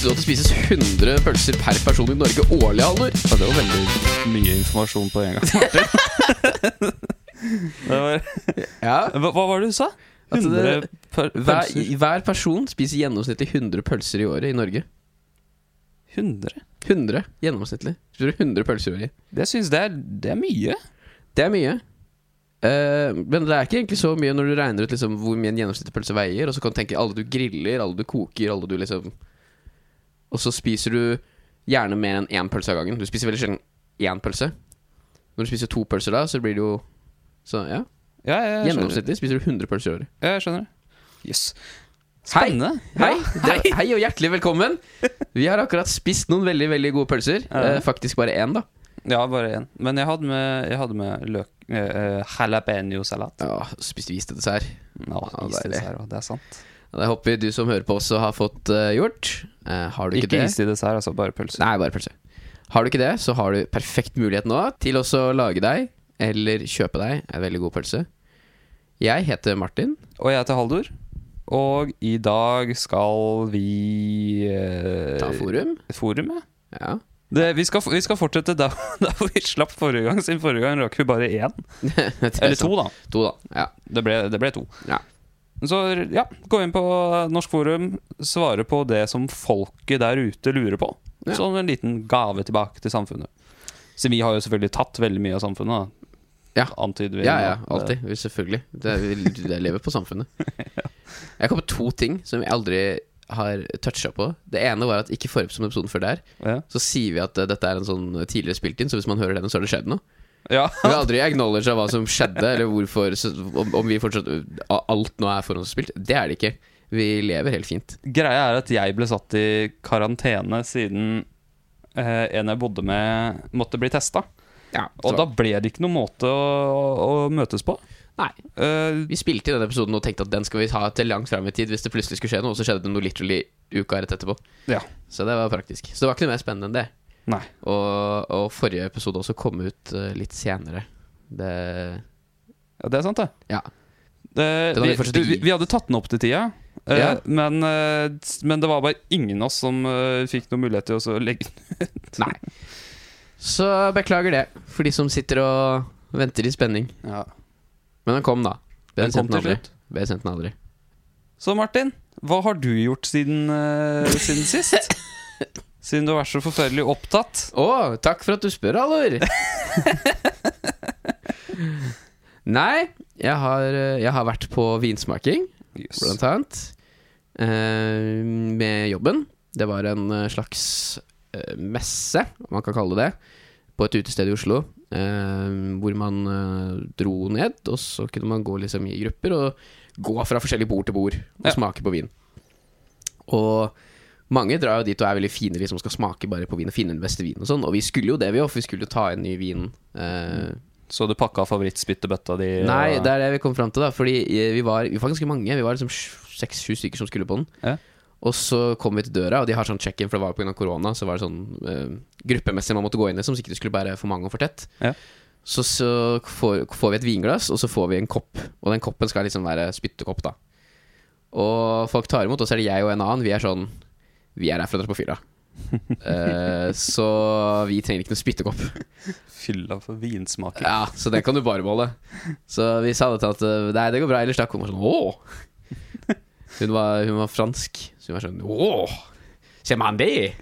Visste du at det spises 100 pølser per person i Norge årlig, Halvor? Ja, det var veldig mye informasjon på en gang. Det var, Ja. hva, hva var det du sa? At det- 100 per- Hver, hver person spiser gjennomsnittlig 100 pølser i året i Norge. 100? 100 gjennomsnittlig. Spiser du 100 pølser i året? Jeg syns det, er- det er mye. Det er mye. Uh, men det er ikke egentlig så mye når du regner ut liksom hvor mye en gjennomsnittlig pølse veier. Og så kan du tenke alle du griller, alle du koker, alle du liksom Og så spiser du gjerne mer enn én pølse av gangen. Du spiser veldig sjelden én pølse. Når du spiser to pølser da, så blir det jo Så ja. Ja. Gjennomsnittlig spiser du 100 pølser i året. Ja, jeg skjønner. Jøss. Yes. Spennende. Hei, Ja, Hei. hei og hjertelig velkommen. Vi har akkurat spist noen veldig veldig gode pølser. Eh, faktisk bare én, da. Ja, bare én. Men jeg hadde med, jeg hadde med løk eh, eh, Jalapeño-salat. Ja, spiste spiste vi dessert. Ja, Ja, is dessert, det er sant. Det håper vi du som hører på også har fått uh, gjort. Uh, har du ikke, Ikke det is i dessert, altså bare pølse. Nei, bare pølse. Har du ikke det, så har du perfekt mulighet nå til også å lage deg, eller kjøpe deg, en veldig god pølse. Jeg heter Martin. Og jeg heter Haldor. Og i dag skal vi uh, Ta forum. Forum, ja. Ja. Det, vi, skal, vi skal fortsette der, der vi slapp forrige gang, siden forrige gang rakk vi bare én. Er Eller to, da. To, da. Ja. Det ble, det ble to. Ja. Så ja, gå inn på Norsk Forum, svare på det som folket der ute lurer på. Ja. Sånn en liten gave tilbake til samfunnet. Så vi har jo selvfølgelig tatt veldig mye av samfunnet. Da. Ja. Antyder vi. Ja, ja, alltid. Selvfølgelig. Det, det lever på samfunnet. Jeg kom på to ting som vi aldri har toucha på. Det ene var at ikke forrige episode- episoden før der, Ja. så sier vi at eh, dette er en sånn tidligere spilt inn, så hvis man hører den, så har det skjedd noe. Ja. Vi har aldri acknowledga hva som skjedde, eller hvorfor så, om, om vi fortsatt Alt nå er forhåndsspilt. Det er det ikke. Vi lever helt fint. Greia er at jeg ble satt i karantene siden eh, en jeg bodde med, måtte bli testa. Ja, Og da ble det ikke noen måte å, å møtes på. Nei. Uh, Vi spilte i den episoden og tenkte at den skal vi ha til langt fram i tid hvis det plutselig skulle skje noe, og så skjedde det noe literally uka rett etterpå. ja. Så det var praktisk. Så det var ikke noe mer spennende enn det. Nei. Og, og forrige episode også kom ut eh, litt senere. Det Ja, det er sant, det. Ja. Det, Den har vi vi, fortsatt du, ikke- vi, vi hadde tatt den opp til tida, eh, Ja. men, eh, men det var bare ingen av oss som eh, fikk noen mulighet til å så legge den Nei. Så beklager det for de som sitter og venter i spenning. ja. Men den kom, da. Den Bedre kom sendt den til aldri. slutt. Ble sendt den aldri. Så Martin, hva har du gjort siden, eh, siden sist? Siden du har vært så forferdelig opptatt. Å, takk for at du spør, Alor. Nei, jeg har, eh, jeg har vært på vinsmaking, Yes. blant annet. Eh, med jobben. Det var en eh, slags eh, messe, om man kan kalle det det, på et utested i Oslo. eh, hvor man eh, dro ned, og så kunne man gå liksom i grupper og gå fra forskjellig bord til bord og Ja. smake på vin. Og mange drar jo dit og er veldig fine liksom skal smake bare på vin og finne den beste vinen og sånn. Og vi skulle jo det, vi òg, for vi skulle jo ta en ny vin. eh, Så du pakka favorittspyttebøtta di? Nei, det er det vi kom fram til, da. Fordi eh, vi var, vi var ganske mange. Vi var liksom seks-sju stykker som skulle på den. Ja. Og så kom vi til døra, og de har sånn check-in, for det var pga. korona. Så var det sånn eh, gruppemessig man måtte gå inn i, som så ikke det skulle bære for mange og for tett. Ja. Så, så får, får vi et vinglass, og så får vi en kopp. Og den koppen skal liksom være spyttekopp, da. Og folk tar imot, og så er det jeg og en annen. Vi er sånn Vi er her for å dra på fylla. Eh, så vi trenger ikke noen spyttekopp. Fylla for vinsmaking. Ja, så den kan du bare beholde. Så vi sa det til at uh, Nei, det går bra, ellers da. Hun var sånn Åh! Hun var, hun var fransk, så hun var sånn Åh! Ser han det?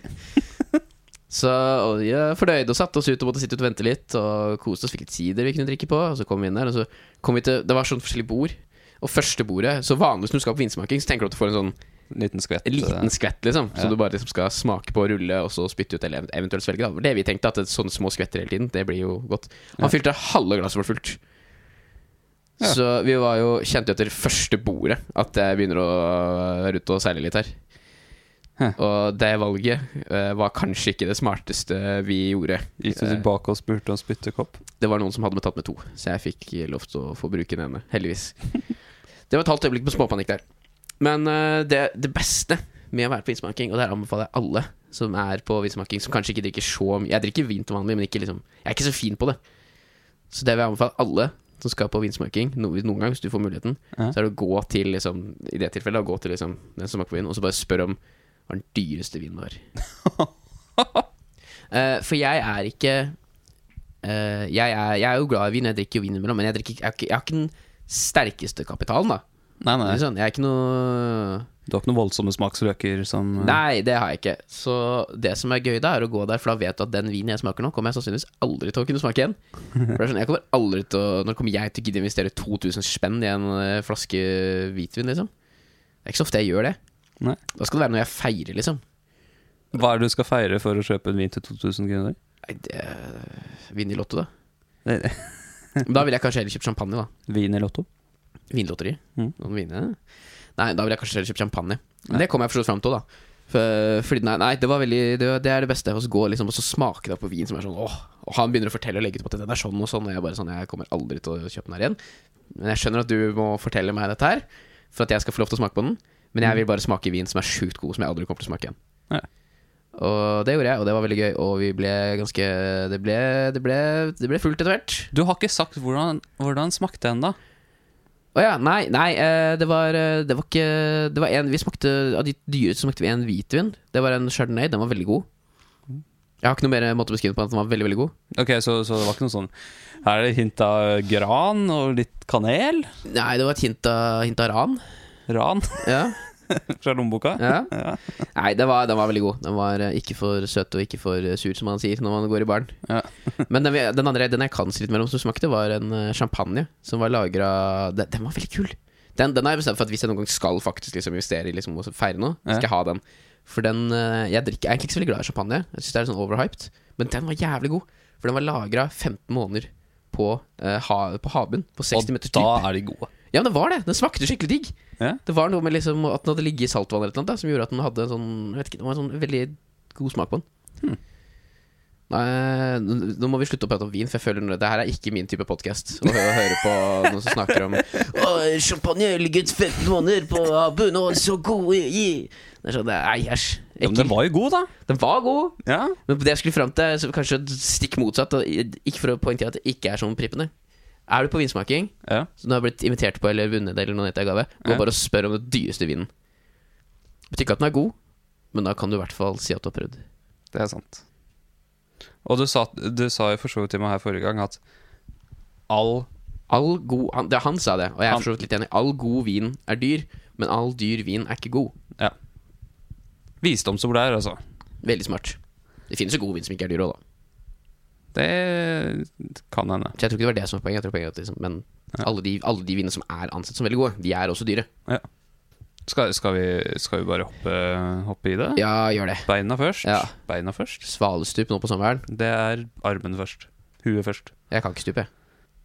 Så og vi er fornøyde og satte oss ut og måtte sitte ut og vente litt. Og koste oss, fikk litt sider vi kunne drikke på. Og så kom vi inn der, og så kom vi til Det var sånn forskjellige bord. Og første bordet Så vanligvis når du skal på vinsmaking, så tenker du at du får en sånn liten skvett. en liten skvett, liksom. Ja. Så du bare liksom skal smake på, rulle, og så spytte ut, eller eventuelt svelge. Da. Det vi tenkte, at det, sånne små skvetter hele tiden, det blir jo godt. Han fylte halve glasset vårt fullt. Ja. Så vi var jo kjente etter første bordet at jeg begynner å være ute og seile litt her. Hæ. Og det valget uh, var kanskje ikke det smarteste vi gjorde. Gikk du Eh, tilbake og spurte om spyttekopp? det var noen som hadde med tatt med to, så jeg fikk lov til å få bruke den ene. Heldigvis. Det var et halvt øyeblikk med småpanikk der. Men eh, det, det beste med å være på vinsmaking, og det her anbefaler jeg alle som er på vinsmaking, som kanskje ikke drikker så mye Jeg drikker vin til vanlig, men liksom, jeg er ikke så fin på det. Så det vil jeg anbefale alle som skal på vinsmaking, no, noen gang hvis du får muligheten, Ja. så er det å gå til liksom, i det tilfellet, å gå til liksom, den som smaker på vin, og så bare spørre om hva den dyreste vinen vår. uh, for jeg er ikke uh, jeg, er, jeg er jo glad i vin, jeg drikker jo vin innimellom, men jeg, drikker, jeg, har ikke, jeg har ikke den sterkeste kapitalen, da. Nei, nei. Sånn, Jeg er ikke noe Du har ikke noen voldsomme smaksløker som eh, Nei, det har jeg ikke. Så det som er gøy, da, er å gå der, for da vet du at den vinen jeg smaker nå, kommer jeg sannsynligvis aldri til å kunne smake igjen. For det er sånn, jeg kommer aldri til å Når kommer jeg til å gidde investere 2000 spenn i en eh, flaske hvitvin, liksom? Det er ikke så ofte jeg gjør det. Nei. Da skal det være noe jeg feirer, liksom. Hva er det du skal feire for å kjøpe en vin til 2000 kroner? Nei, det Vin i Lotto, da. Det- Da ville jeg kanskje heller kjøpt champagne, da. Vin i Lotto? Vinlotteri. Mm. Noen vine. Nei, da ville jeg kanskje kjøpt champagne. Men det kom jeg forstått fram til, da. For, fordi nei, nei, det var veldig Det, det er det beste. Å gå liksom, og så smake på vin som er sånn åh Og han begynner å fortelle og legge ut på at den er sånn og sånn, og jeg bare sånn Jeg kommer aldri til å kjøpe den her igjen. Men jeg skjønner at du må fortelle meg dette her for at jeg skal få lov til å smake på den. Men jeg vil bare smake vin som er sjukt god, som jeg aldri kommer til å smake igjen. Ja. Og det gjorde jeg, og det var veldig gøy. Og vi ble ganske Det ble, det ble, det ble fullt etter hvert. Du har ikke sagt hvordan, hvordan smakte den, da? Å ja, nei, nei eh, det var eh, Det var ikke Det var en Vi smakte Av de dyreste smakte vi en hvitvin. Det var en chardonnay. Den var veldig god. Jeg har ikke noe mer måte å beskrive på den. den var veldig, veldig god. Ok, så, så det var ikke noe sånn Her er det hint av gran og litt kanel? Nei, det var et hint av, hint av ran. Ran Ja, fra lommeboka? ja. Ja. Nei, den var, den var veldig god. Den var eh, ikke for søt og ikke for eh, sur, som man sier når man går i baren. Ja. Men den, den andre, den jeg kan litt mellom som smakte, var en eh, champagne som var lagra den, den var veldig kul. Den, den jeg bestemt for at hvis jeg noen gang skal faktisk liksom investere i liksom, og feire noe, så skal jeg ha den. For den Jeg drikker, jeg er egentlig ikke så veldig glad i champagne. Jeg synes det er sånn overhyped Men den var jævlig god. For den var lagra 15 måneder på, eh, ha, på havbunnen. På 60 meters Og da dyp. er de gode. Ja, men det var det. Den smakte skikkelig digg. Ja. Det var noe med liksom at den hadde ligget i saltvann eller noe, som gjorde at den hadde en sånn ikke, det var en sånn veldig god smak på den. Hmm. Nei, nå må vi slutte å prate om vin, for jeg føler det her er ikke min type podkast. Å høre, høre på noen som snakker om champagne ligget 15 måneder på Abun, og så god i Det er sånn, Nei, æsj. Ja, men den var jo god, da. Den var god, Ja. men det jeg skulle fram til, kanskje stikk motsatt. Ikke for å poengtere at det ikke er sånn prippende. Er du på vinsmaking, ja. som du har blitt invitert på eller vunnet eller noen gave, gå Ja. bare og spør om den dyreste vinen. Betyr ikke at den er god, men da kan du i hvert fall si at du har prøvd. Det er sant. Og du sa, du sa jo for så vidt til meg her forrige gang at all All god han, det, han sa det, og jeg er for så vidt litt enig. All god vin er dyr, men all dyr vin er ikke god. Ja. visdomsord der, altså. Veldig smart. Det finnes jo god vin som ikke er dyr òg, da. Det kan hende. Så jeg tror ikke det var det som var poenget. Jeg tror poenget at liksom, men Ja. alle, de, alle de vinene som er ansett som veldig gode, de er også dyre. Skal, skal, vi, skal vi bare hoppe, hoppe i det? Ja, gjør det. Beina først. Ja. Beina først. Svalestup nå på sommeren. Det er armen først. Huet først. Jeg kan ikke stupe. jeg.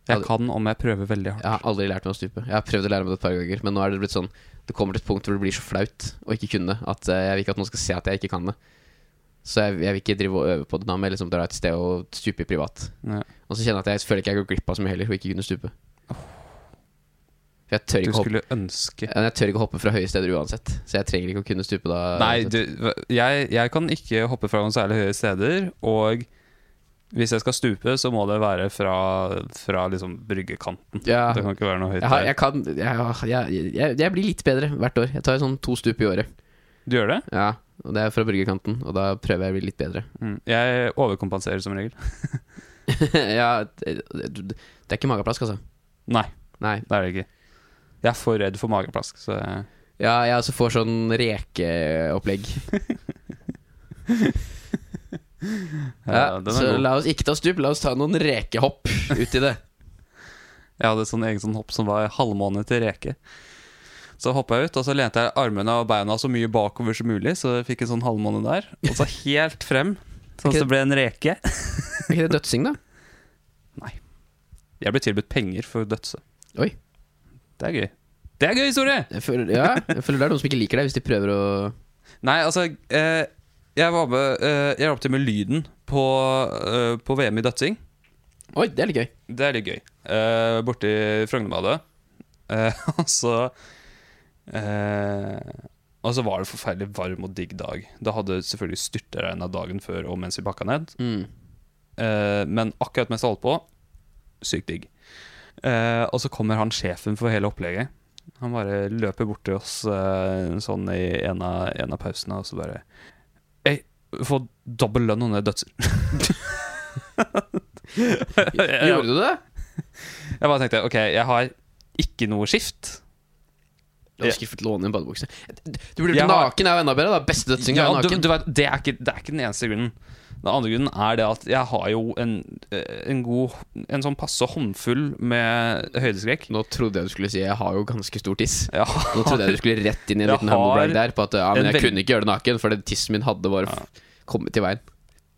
Jeg kan om jeg prøver veldig hardt. Jeg har aldri lært meg å stupe. Jeg har prøvd å lære meg det et par ganger, men nå er det blitt sånn Det kommer til et punkt hvor det blir så flaut å ikke kunne at eh, jeg vil ikke at noen skal se at jeg ikke kan det. Så jeg, jeg vil ikke drive og øve på det da med liksom dra et sted og stupe i privat. Ja. Og så kjenner jeg at jeg føler ikke jeg går glipp av så mye heller, for ikke kunne stupe. For jeg tør Du skulle hoppe, ønske Ja, jeg tør ikke hoppe fra høye steder uansett, så jeg trenger ikke å kunne stupe da. Nei, du, jeg, jeg kan ikke hoppe fra noen særlig høye steder. Og hvis jeg skal stupe, så må det være fra, fra liksom bryggekanten. ja, Det kan ikke være noe høyt jeg, jeg kan jeg, jeg, jeg, jeg blir litt bedre hvert år. Jeg tar sånn to stup i året. Du gjør det? Ja, og det er fra burgerkanten, og da prøver jeg å bli litt bedre. Mm. Jeg overkompenserer som regel. ja, det, det er ikke mageplask, altså. Nei, Nei. det er det ikke. Jeg er for redd for mageplask, så Ja, jeg også får sånn rekeopplegg. Ja, er så god. la oss ikke ta stup, la oss ta noen rekehopp ut i det. Jeg hadde sånn egen sånn hopp som var halvmåne til reke. Så hoppa jeg ut, og så lente jeg armene og beina så mye bakover som mulig, så jeg fikk en sånn halvmåne der. Og så helt frem, sånn at det ble en reke. Er ikke det dødsing, da? Nei. Jeg ble tilbudt penger for dødse. Oi. Det er gøy. Det er gøy historie! Jeg føler, ja, jeg føler det er noen som ikke liker deg hvis de prøver å Nei, altså eh, Jeg var med eh, Jeg hjalp til med lyden på, eh, på VM i dødsing. Oi, det er litt gøy. Det er litt gøy. Eh, borti Frognerbadet. Eh, og så eh, Og så var det forferdelig varm og digg dag. Da hadde selvfølgelig styrtregna dagen før og mens vi bakka ned. Mm. Eh, men akkurat mens jeg holdt på, sykt digg. Eh, og så kommer han sjefen for hele opplegget, Han bare løper bort til oss eh, sånn i en av, en av pausene, og så bare Ei, få dobbel lønn under dødser. Gjorde du det? Jeg bare tenkte ok, jeg har ikke noe skift. Du hadde skuffet låne en badebukse. Du burde Jeg naken, er jo enda bedre. da Beste er Ja, er naken. du vet, det, er ikke, det er ikke den eneste grunnen. Den andre grunnen er det at jeg har jo en, eh, en god En sånn passe håndfull med høydeskrekk. Nå trodde jeg du skulle si Jeg har jo ganske stor tiss. Ja. Nå trodde jeg du skulle rett inn i en Jeg liten har humblebrag der på at ja, men jeg kunne ikke gjøre det naken, for tissen min hadde bare ja. kommet i veien.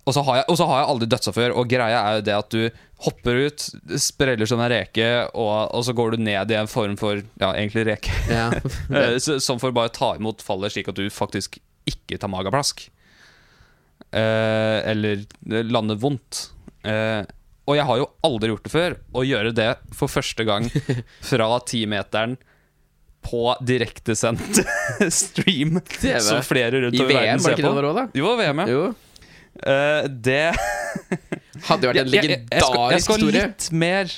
Og så har jeg, og så har jeg aldri dødsa før, og greia er jo det at du hopper ut, spreller som en reke, og, og så går du ned i en form for Ja, egentlig reke. Ja. Eh, Som for bare å ta imot fallet, slik at du faktisk ikke tar magaplask. Eh, eller lander vondt. Eh, og jeg har jo aldri gjort det før. Å gjøre det for første gang fra timeteren på direktesendt stream som flere rundt I over VM, verden var det ser ikke det på. det var òg, da? Jo, VM, ja. Jo. Eh, det Hadde vært en legendarisk jeg- jeg skal- Jeg skal litt mer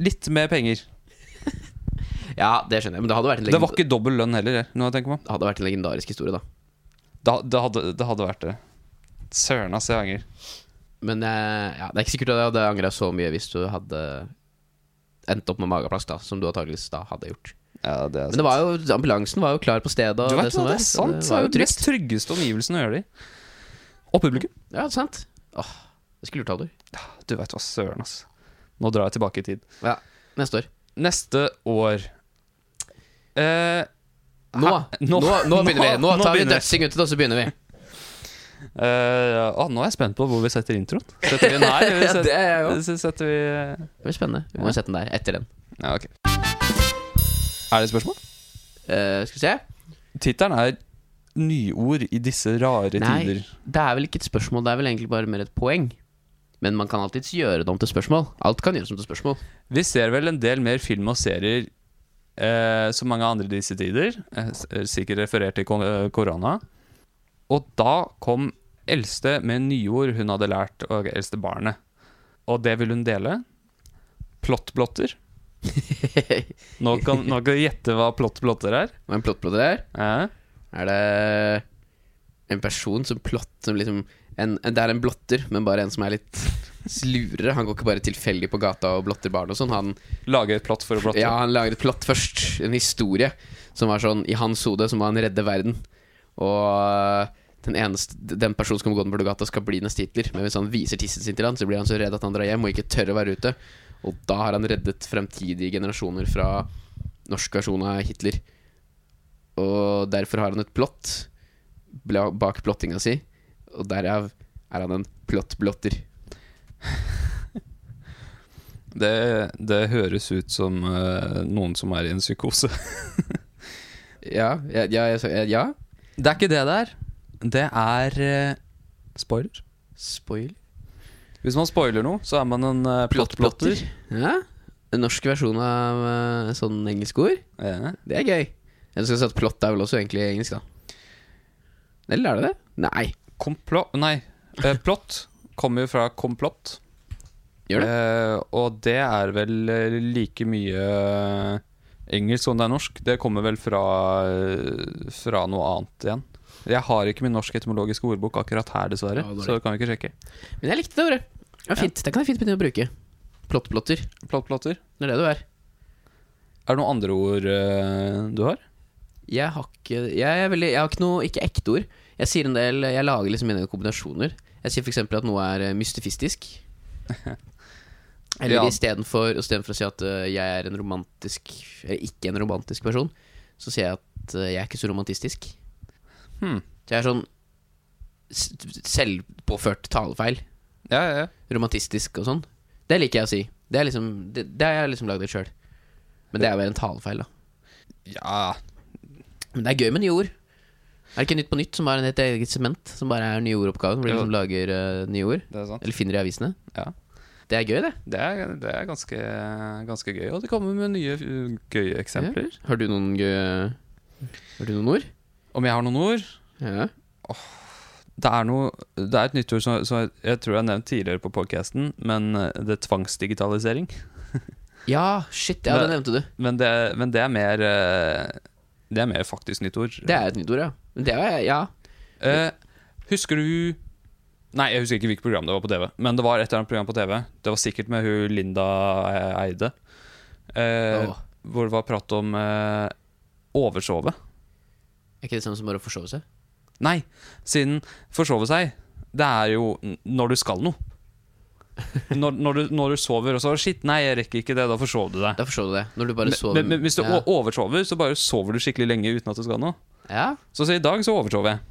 Litt mer penger. Ja, det skjønner jeg, men det hadde vært en, Det var ikke dobbel lønn heller, når jeg tenker på. det hadde vært en legendarisk historie, da. Det, Det hadde, det hadde vært det. Søren, ass, jeg angrer. Men eh, ja, det er ikke sikkert at jeg hadde angra så mye hvis du hadde endt opp med mageplask, da, som du antakeligvis da hadde gjort. Ja, det Men det var jo, ambulansen var jo klar på stedet. Du vet det hva, det er sant. Det Det er jo trygt. mest tryggeste omgivelsene å gjøre det i. Og publikum. Ja, sant. Åh, jeg skulle gjort Ja, Du veit hva, søren, ass. Nå drar jeg tilbake i tid. Ja, neste år. Neste år eh, Nå, nå, nå, begynner vi. Nå tar vi dødsing uti, og så begynner vi. Uh, å, Nå er jeg spent på hvor vi setter introen. Setter vi den her? eller Ja, det er setter, setter vi Det blir spennende. Vi må sette den der etter den. Ja, ok. Er det et spørsmål? Uh, skal vi se. Tittelen er 'Nyord i disse rare Nei. tider'. Det er vel ikke et spørsmål, det er vel egentlig bare mer et poeng. Men man kan alltids gjøre det om til spørsmål. Alt kan gjøres om til spørsmål. Vi ser vel en del mer film og serier eh, som mange andre i disse tider. Eh, eh, sikkert referert til eh, korona. Og da kom eldste med nyord hun hadde lært, og eldste barnet. Og det vil hun dele. Plottblotter. Nå kan, nå kan du gjette hva plottblotter er. Hva en plottblotter er? Eh? Er det en person som plotter som liksom en, en, Det er en blotter, men bare en som er litt lurere. Han går ikke bare tilfeldig på gata og blotter barn og sånn. Han, Lager et plott for å blotte. ja, han lager et plott først. En historie som var sånn I hans hode så må han redde verden. Og den eneste Den personen som kommer gående på gata, skal bli neste Hitler. Men hvis han viser tissen sin til han, så blir han så redd at han drar hjem og ikke tør å være ute. Og da har han reddet fremtidige generasjoner fra norsk versjon av Hitler. Og derfor har han et plott bak plottinga si. Og derav er han en plottblotter. Det, det høres ut som uh, noen som er i en psykose. Ja, ja, ja, ja. Det er ikke det det er. Det er uh, spoiler. Spoiler. Hvis man spoiler noe, så er man en uh, plottblotter. Ja. En norsk versjon av uh, sånn engelsk ord. Ja. Det er gøy. Jeg skal si at plott er vel også egentlig engelsk, da. Eller er det det? Nei. Komplott Nei, eh, plott kommer jo fra komplott. Gjør det? Eh, og det er vel eh, like mye eh, engelsk som det er norsk. Det kommer vel fra, eh, fra noe annet igjen. Jeg har ikke min norsk etymologiske ordbok akkurat her, dessverre. Ja, så det kan vi ikke sjekke. Men jeg likte det ordet. Det fint. Ja. Det kan jeg fint begynne å bruke. Plottplotter. Plottplotter. Det er det du er. Er det noen andre ord uh, du har? Jeg har ikke Jeg, er veldig, jeg har ikke noe Ikke ekte ord. Jeg sier en del Jeg lager liksom mine kombinasjoner. Jeg sier f.eks. at noe er eh, mystifistisk. Eller Ja. istedenfor å si at eh, jeg er en romantisk Eller ikke en romantisk person, så sier jeg at eh, jeg er ikke så romantistisk. Hmm. Så jeg er sånn selvpåført talefeil. Ja, ja, ja. Romantistisk og sånn. Det liker jeg å si. Det er liksom Det, det har jeg liksom lagd sjøl. Men det er jo en talefeil, da. ja. Men det er gøy med nye ord. Er det ikke Nytt på Nytt som har en et eget segment som bare er nye ordoppgaven? Hvor de liksom lager uh, nye ord? Det er sant. Eller finner i avisene? Ja. Det er gøy, det. Det er, det er ganske, ganske gøy. Og det kommer med nye uh, gøye eksempler. Har du noen gøye Har du noen ord? Om jeg har noen ord? Ja. Det er, noe, det er et nytt ord som, som jeg, jeg tror jeg har nevnt tidligere på podcasten, men uh, det er tvangsdigitalisering. Ja, shit, ja, det nevnte du. Men det, men det er mer eh, Det er mer faktisk nytt ord. Det er et nytt ord, ja. Men Det er, ja. Eh, husker du Nei, jeg husker ikke hvilket program det var på TV. Men det var et eller annet program på TV. Det var sikkert med hun Linda eh, Eide. Eh, oh. Hvor det var prat om eh, oversove. Er ikke det samme som bare å forsove seg? Nei, siden forsove seg, det er jo når du skal noe. Når, når, du, når du sover og så Shit, nei, jeg rekker ikke det. Da forsov du deg. Da forsov du det. Når du bare sover men, men hvis du ja. oversover, så bare sover du skikkelig lenge uten at du skal noe. ja. Så, så i dag så oversov jeg.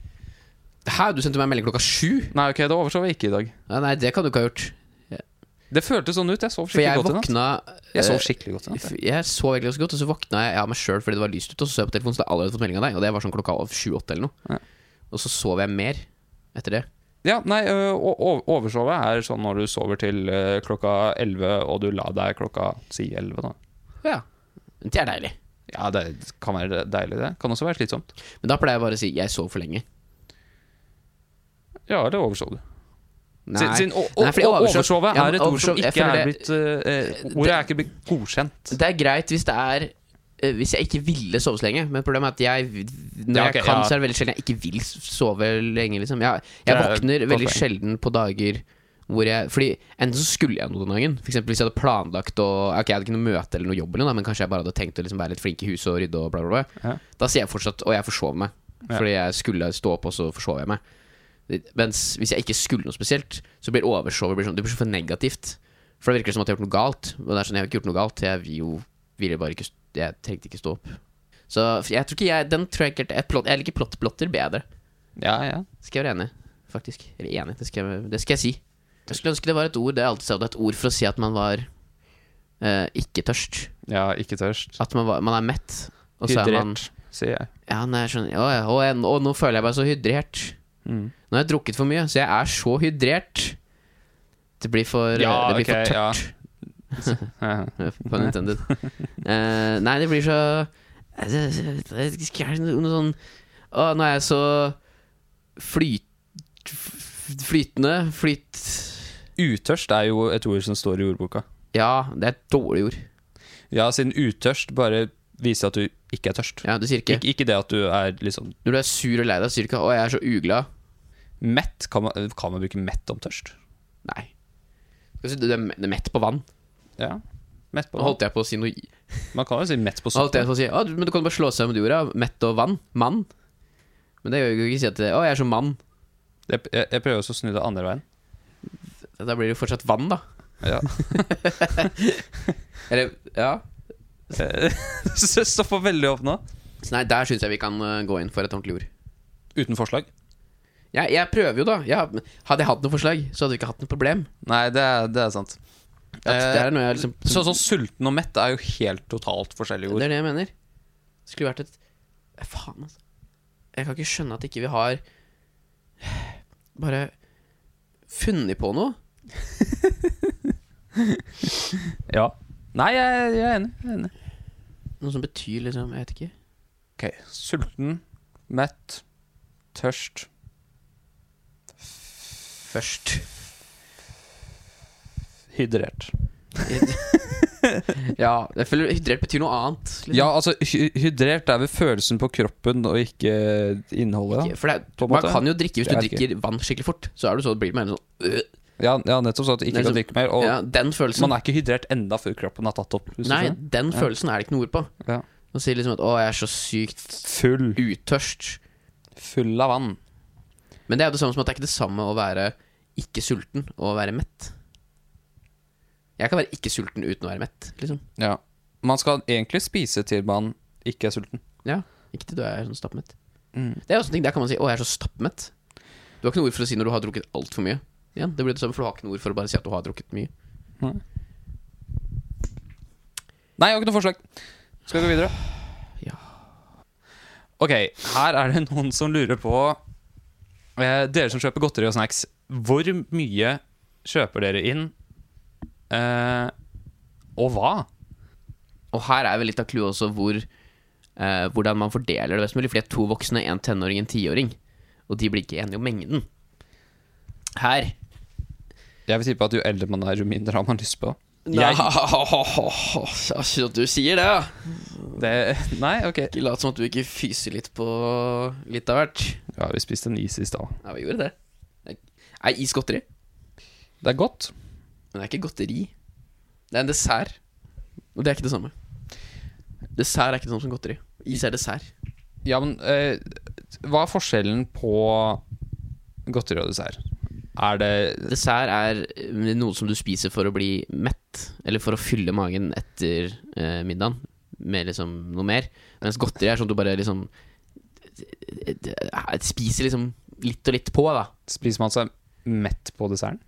Hæ, du sendte meg en melding klokka sju? Nei, ok, da oversov jeg ikke i dag. Ja, nei, det kan du ikke ha gjort. Det føltes sånn ut. Jeg sov skikkelig jeg godt i natt. våkna Jeg sov eh, skikkelig godt i natt. Jeg, Jeg sov egentlig også godt, og så våkna jeg av meg sjøl fordi det var lyst ute. Og så så jeg på telefonen, så hadde jeg allerede fått melding av deg, og det var sånn klokka sju-åtte eller noe. Ja. Og så sov jeg mer etter det. Ja, nei, oversove er sånn når du sover til klokka 11, og du la deg klokka si 11, da. Ja. Det er deilig. Ja, det kan være deilig, det. Kan også være slitsomt. Men da pleier jeg bare å si 'jeg sov for lenge'. Ja, eller oversov du. Nei. Siden, o, o, Nei, oversov- oversove Ja, er et ord som ikke er blitt uh, Ordet er ikke blitt godkjent. Det er greit hvis det er Hvis jeg ikke ville sove så lenge, men problemet er at jeg når Ja, jeg kan, ja. så er det veldig sjelden jeg ikke vil sove lenge. Liksom. Jeg, jeg er våkner veldig sjelden på dager hvor jeg Fordi enten så skulle jeg noe den dagen. For hvis jeg hadde planlagt å Ok, jeg hadde ikke noe møte eller noe jobb, eller noe, men kanskje jeg bare hadde tenkt å liksom være litt flink i huset og rydde og bla, bla, bla. Ja. Da sier jeg fortsatt Og jeg forsov meg. Fordi jeg skulle stå opp, og så forsov jeg meg. Mens hvis jeg ikke skulle noe spesielt, så blir oversovet blir sånn, Det blir så for negativt. For det virker som at jeg har gjort noe galt. Og det er sånn, jeg har ikke gjort noe galt. Jeg vil jo ville bare ikke Jeg trengte ikke stå opp. Så jeg tror ikke jeg Den tror jeg ikke jeg, plot, jeg liker plottplotter bedre. Ja, ja. Skal jeg være enig, faktisk. Eller enig, det skal, jeg, det skal jeg si. Jeg skulle ønske det var et ord Det er alltid sagt, et ord for å si at man var uh, ikke tørst. Ja, ikke tørst. At man, var, man er mett. Og så er man sier jeg. Ja, nei, jeg skjønner. Å, å, å, nå føler jeg meg så hydrert. Mm. Nå har jeg drukket for mye, så jeg er så hydrert. Det blir for, Ja, det blir okay, for tørt. Ja. Pun intended. Uh, nei, det blir så være noe, sånn Å, nå er jeg så flyt... Flytende. Flyt... Utørst er jo et ord som står i ordboka. Ja, det er et dårlig ord. Ja, siden utørst bare viser at du ikke er tørst. Ja, Du sier ikke Ik ikke det at du er liksom Når du er sur og lei deg, sier du ikke 'Å, jeg er så uglad'. mett. Kan man, kan man bruke mett om tørst? Nei. Du er mett på vann. Ja. Mett på Nå holdt jeg på å si noe Man kan jo si mett på holdt jeg på å si «Å, du- Men du kan bare slå sammen de orda. Mett og vann. Mann. Men det gjør jo ikke si at det, 'Å, jeg er så mann'. Jeg, jeg, jeg prøver også å snu det andre veien. Da blir det jo fortsatt vann, da. Ja. Eller Ja. Så det stopper veldig opp nå. Så nei, der syns jeg vi kan uh, gå inn for et ordentlig ord. Uten forslag? Jeg, jeg prøver jo, da. Jeg, hadde jeg hatt noe forslag, så hadde vi ikke hatt noe problem. Nei, det er, det er sant. Jeg liksom Sånn så, sulten og mett er jo helt totalt forskjellige ord. Det er det jeg mener. Det skulle vært et Eh, Faen, altså. Jeg kan ikke skjønne at ikke vi har bare funnet på noe. Ja. Nei, jeg, jeg er enig. Jeg er enig. Noe som betyr liksom Jeg vet ikke. Ok, Sulten, mett, tørst Først. Hydrert. ja, jeg føler hydrert betyr noe annet. liksom. Ja, altså, hydrert er vel følelsen på kroppen og ikke innholdet. Ikke- For det, på er- man måte. kan jo drikke Hvis du drikker ikke. vann skikkelig fort, så er det så blir det mer sånn øh, Ja, ja, nettopp så at du ikke kan liksom- drikke mer. Og Ja, den følelsen. man er ikke hydrert enda før kroppen har tatt opp. Nei, den Ja. følelsen er det ikke noe ord på. Ja. Man sier liksom at 'å, jeg er så sykt Full. utørst'. Full av vann. Men det er jo det samme som at det er ikke det samme å være ikke sulten og å være mett. Jeg kan være ikke sulten uten å være mett, liksom. Ja. Man skal egentlig spise til man ikke er sulten. Ja, Ikke til du er sånn stappmett. Mm. Det er også en ting, Der kan man si 'å, jeg er så stappmett'. Du har ikke noe ord for å si når du har drukket altfor mye. Igjen, det blir det samme, for du har ikke noe ord for å bare si at du har drukket mye. Nei, jeg har ikke noe forslag. Skal vi gå videre? Ja. Ok, her er det noen som lurer på eh, Dere som kjøper godteri og snacks, hvor mye kjøper dere inn? Eh, og hva? Og her er vel litt av clouet også hvor eh, hvordan man fordeler det best mulig. Fordi det er to voksne, en tenåring, en tiåring. Og de blir ikke enige om mengden. Her Jeg vil tippe at jo eldre man er, jo mindre har man lyst på. Nei, Jeg- altså, du sier det, ja. Det, nei, ok. Ikke lat som at du ikke fyser litt på litt av hvert. Ja, vi spiste en is i stad. Ja, vi gjorde det. Nei, is godteri. Det er godt. Men det er ikke godteri. Det er en dessert. Og det er ikke det samme. Dessert er ikke det samme som godteri. Is er dessert. Ja, men eh, hva er forskjellen på godteri og dessert? Er det Dessert er eh, noe som du spiser for å bli mett, eller for å fylle magen etter eh, middagen med liksom noe mer. Mens godteri er sånn at du bare liksom eh, spiser liksom litt og litt på, da. Spiser man seg mett på desserten?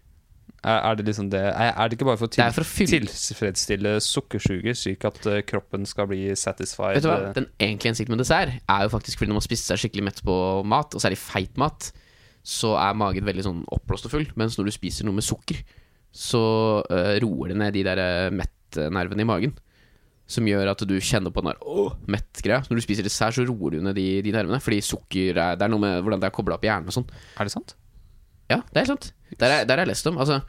Er, det liksom det Er, det ikke bare for å til, for å tilfredsstille sukkersuget, slik at eh, kroppen skal bli satisfied? Vet du hva? eh, Den egentlige hensikten med dessert er jo faktisk fordi når man spiser seg skikkelig mett på mat, og særlig feit mat, så er magen veldig sånn oppblåst og full. Mens når du spiser noe med sukker, så uh, roer det ned de der mettnervene i magen. Som gjør at du kjenner på den der åh, mett-greia. Når du spiser dessert, så roer du ned de, de nervene. Fordi sukker er, Det er noe med hvordan det er kobla opp i hjernen og sånn. Er det sant? Ja, det er sant. Der er- har jeg lest om. Altså,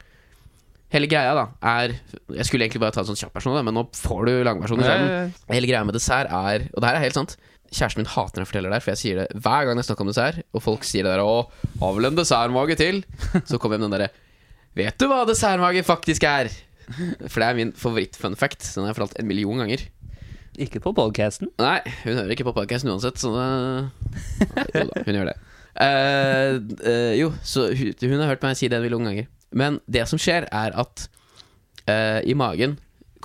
hele greia da er Jeg skulle egentlig bare ta en sånn kjapp versjon, men nå får du langversjonen isteden. Hele greia med dessert er Og det her er helt sant Kjæresten min hater når jeg forteller det her For jeg sier det hver gang jeg snakker om dessert Og folk sier det der Å, har vel en dessertmage til Så kommer jeg med den der Vet du hva dessertmage faktisk er? For det er min favoritt-fun fact Den har jeg fortalt en million ganger Ikke på podcasten. Nei, hun hører ikke på podcasten uansett Så det hun gjør det Eh, Jo, så hun, hun har hørt meg si det en million ganger Men det som skjer er at uh, I magen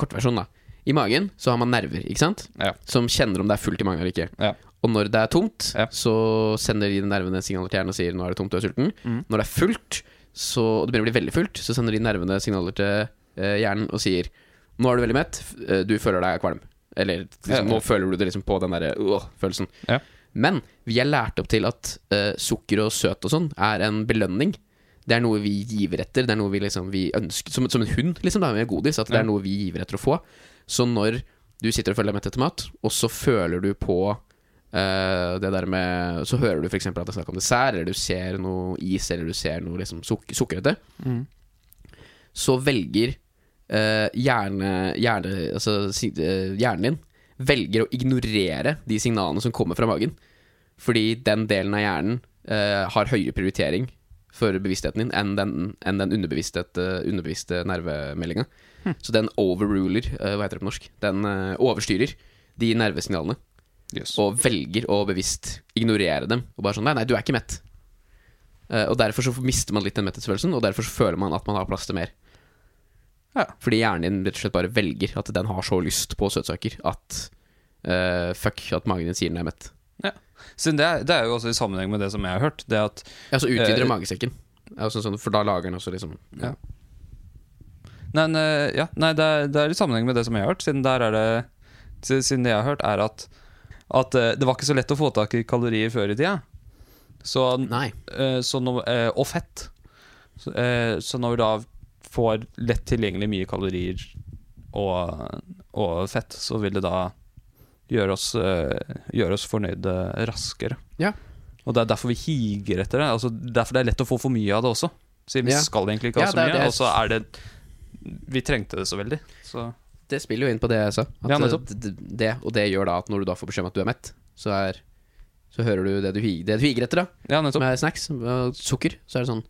Kortversjon da I magen så har man nerver, ikke sant? Ja. Som kjenner om det er fullt i magen eller ikke Ja. Og når det er tomt Ja. Så sender de nervene signaler til hjernen Og sier nå er det tomt, du er sulten Mm. Når det er fullt så, Og det begynner å bli veldig fullt Så sender de nervene signaler til hjernen Og sier Nå er du veldig mett, du føler deg kvalm Eller liksom, nå føler du det liksom på den der øh, følelsen Ja. Men vi er lært opp til at uh, sukker og søt og sånn er en belønning. Det er noe vi giver etter. Det er noe vi liksom vi ønsker Som, som en hund, liksom, da, med godis. At det er noe vi giver etter å få. Så når du sitter og føler deg mett etter mat, og så føler du på uh, det der med Så hører du f.eks. at det er snakk om dessert, eller du ser noe is, eller du ser noe liksom suk sukkerete, Mm. så velger uh, hjerne, hjerne, altså, hjernen din velger å ignorere de signalene som kommer fra magen. Fordi den delen av hjernen eh, har høyere prioritering for bevisstheten din enn den, enn den underbevisste, underbevisste nervemeldinga. Så den overruler, eh, hva heter det på norsk? Den eh, overstyrer de nervesignalene. Yes. Og velger å bevisst ignorere dem. Og bare sånn Nei, nei, du er ikke mett. Eh, og derfor så mister man litt den metthetsfølelsen, og derfor så føler man at man har plass til mer. Ja. Fordi hjernen din rett og slett bare velger at den har så lyst på søtsaker at uh, fuck at magen din sier den er mett. Siden det, er, det er jo også i sammenheng med det som jeg har hørt. Det at Ja, så utvider Eh, magesekken. Sånn, sånn, for da lager den også liksom Ja. Nei, nei, ja, nei det, er, det er i sammenheng med det som jeg har hørt. Siden der er det Siden det jeg har hørt, er at At eh, det var ikke så lett å få tak i kalorier før i tida. Så, så no, og fett. Så, så når vi da får lett tilgjengelig mye kalorier og, og fett, så vil det da gjøre oss, eh, gjøre oss fornøyde raskere. Ja. Og det er derfor vi higer etter det. Altså derfor det er lett å få for mye av det også. Siden vi Ja. skal egentlig ikke ha Ja, så mye, og så er det Vi trengte det så veldig. Så Det spiller jo inn på det jeg sa. At Ja, eh, nettopp. d- d- det, og det gjør da at når du da får beskjed om at du er mett, så er Så hører du det du, det du higer etter, da. ja, Som er snacks. og Sukker. Så er det sånn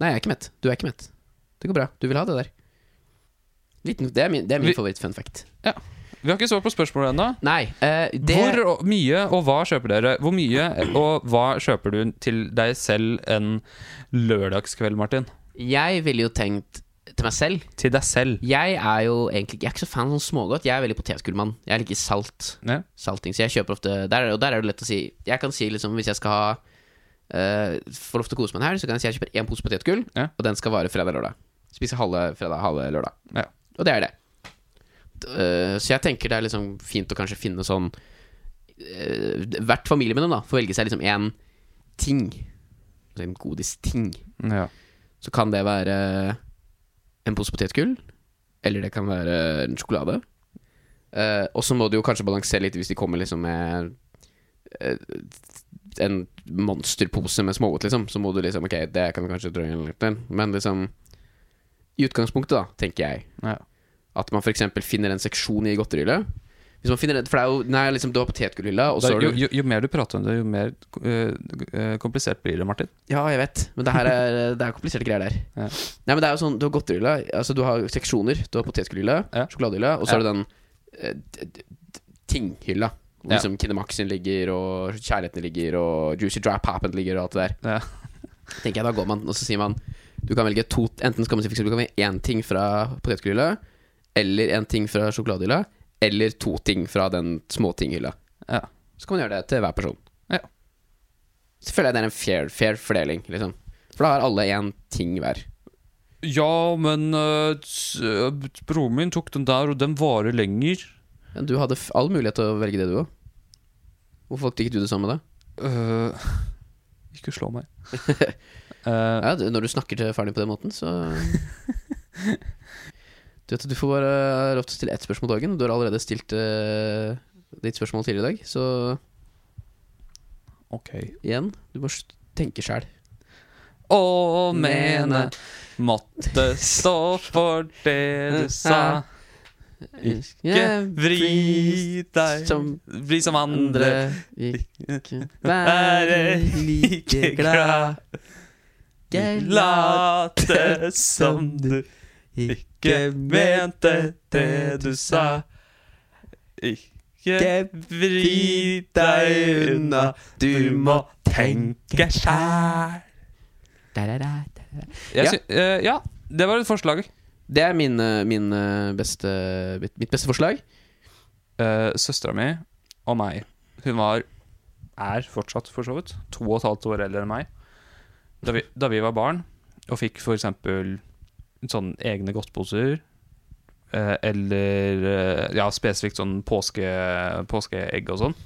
Nei, jeg er ikke mett. Du er ikke mett. Det går bra. Du vil ha det der. Liten, det er min, det er min Vi- favoritt-fun fact. Vi har ikke svart på spørsmålet ennå. Nei, eh, det Hvor og- mye og hva kjøper dere? Hvor mye og hva kjøper du til deg selv en lørdagskveld, Martin? Jeg ville jo tenkt til meg selv Til deg selv. Jeg er jo egentlig Jeg er ikke så fan av sånn smågodt. Jeg er veldig potetgullmann. Jeg liker salt. Ja. Salting. Så jeg kjøper ofte der, er- Og der er det lett å si Jeg kan si liksom hvis jeg skal ha uh, Får lov til å kose meg en helg, så kan jeg si jeg kjøper én pose potetgull, Ja. og den skal vare fredag-lørdag. Spise halve fredag, halve lørdag. Ja. Og det er det. Uh, så jeg tenker det er liksom fint å kanskje finne sånn uh, Hvert familiemedlem da får velge seg liksom én ting. Altså en godisting. Ja. Så kan det være en pose potetgull, eller det kan være en sjokolade. Uh, og så må du jo kanskje balansere litt hvis de kommer liksom med en monsterpose med smågodt, liksom. Så må du liksom Ok, det kan du kanskje drøye litt til. Men liksom I utgangspunktet, da, tenker jeg. Ja. At man f.eks. finner en seksjon i godterihylla. Hvis man finner en, For det er jo nei, liksom, du har potetgullhylla, jo, jo, jo mer du prater om det, jo mer eh, komplisert blir det, Martin. Ja, jeg vet, men det her er, det er kompliserte greier der. Ja. Nei, men det er jo sånn, Du har godterihylla, altså du har seksjoner. Du har potetgullhylla, Ja. sjokoladehylla, og så Ja. det den d- tinghylla. Hvor liksom Kinemaksen ligger, og Kjærligheten ligger, og Juicy Dry Pappen ligger, og alt det der. Ja. Tenker jeg, Da går man, og så sier man Du kan velge to Enten skal man si for eksempel, du kan velge én ting fra potetgullhylla, eller en ting fra sjokoladehylla, eller to ting fra den småtinghylla. Ja. Så kan man gjøre det til hver person. Ja. Så føler jeg det er en fair, fair fordeling, liksom. For da har alle én ting hver. Ja, men uh, broren min tok den der, og den varer lenger. Ja, du hadde all mulighet til å velge det, du òg. Hvorfor valgte ikke du det samme, da? Uh, ikke slå meg. Eh, Ja, du, Når du snakker til faren din på den måten, så Du vet at du får bare lov til å stille ett spørsmål dagen. Du har allerede stilt uh, ditt spørsmål tidligere i dag, så ok. igjen, du må tenke sjæl. Å mene måtte stå for det du sa. Ikke vri deg som Bli som andre. andre, ikke være like glad. Jeg Late som du ikke mente det du sa. Ikke vri deg unna, du må tenke sjæl. Ja. Ja, det var et forslag. Det er min, eh, min eh, beste, mitt, mitt beste forslag. Uh, Søstera mi og meg Hun var Er fortsatt, for så vidt, to og et halvt år eldre enn meg. Da vi, da vi var barn og fikk eksempel sånn egne godtposer, eh, eller eh, ja, spesifikt sånn påske, påskeegg og sånn,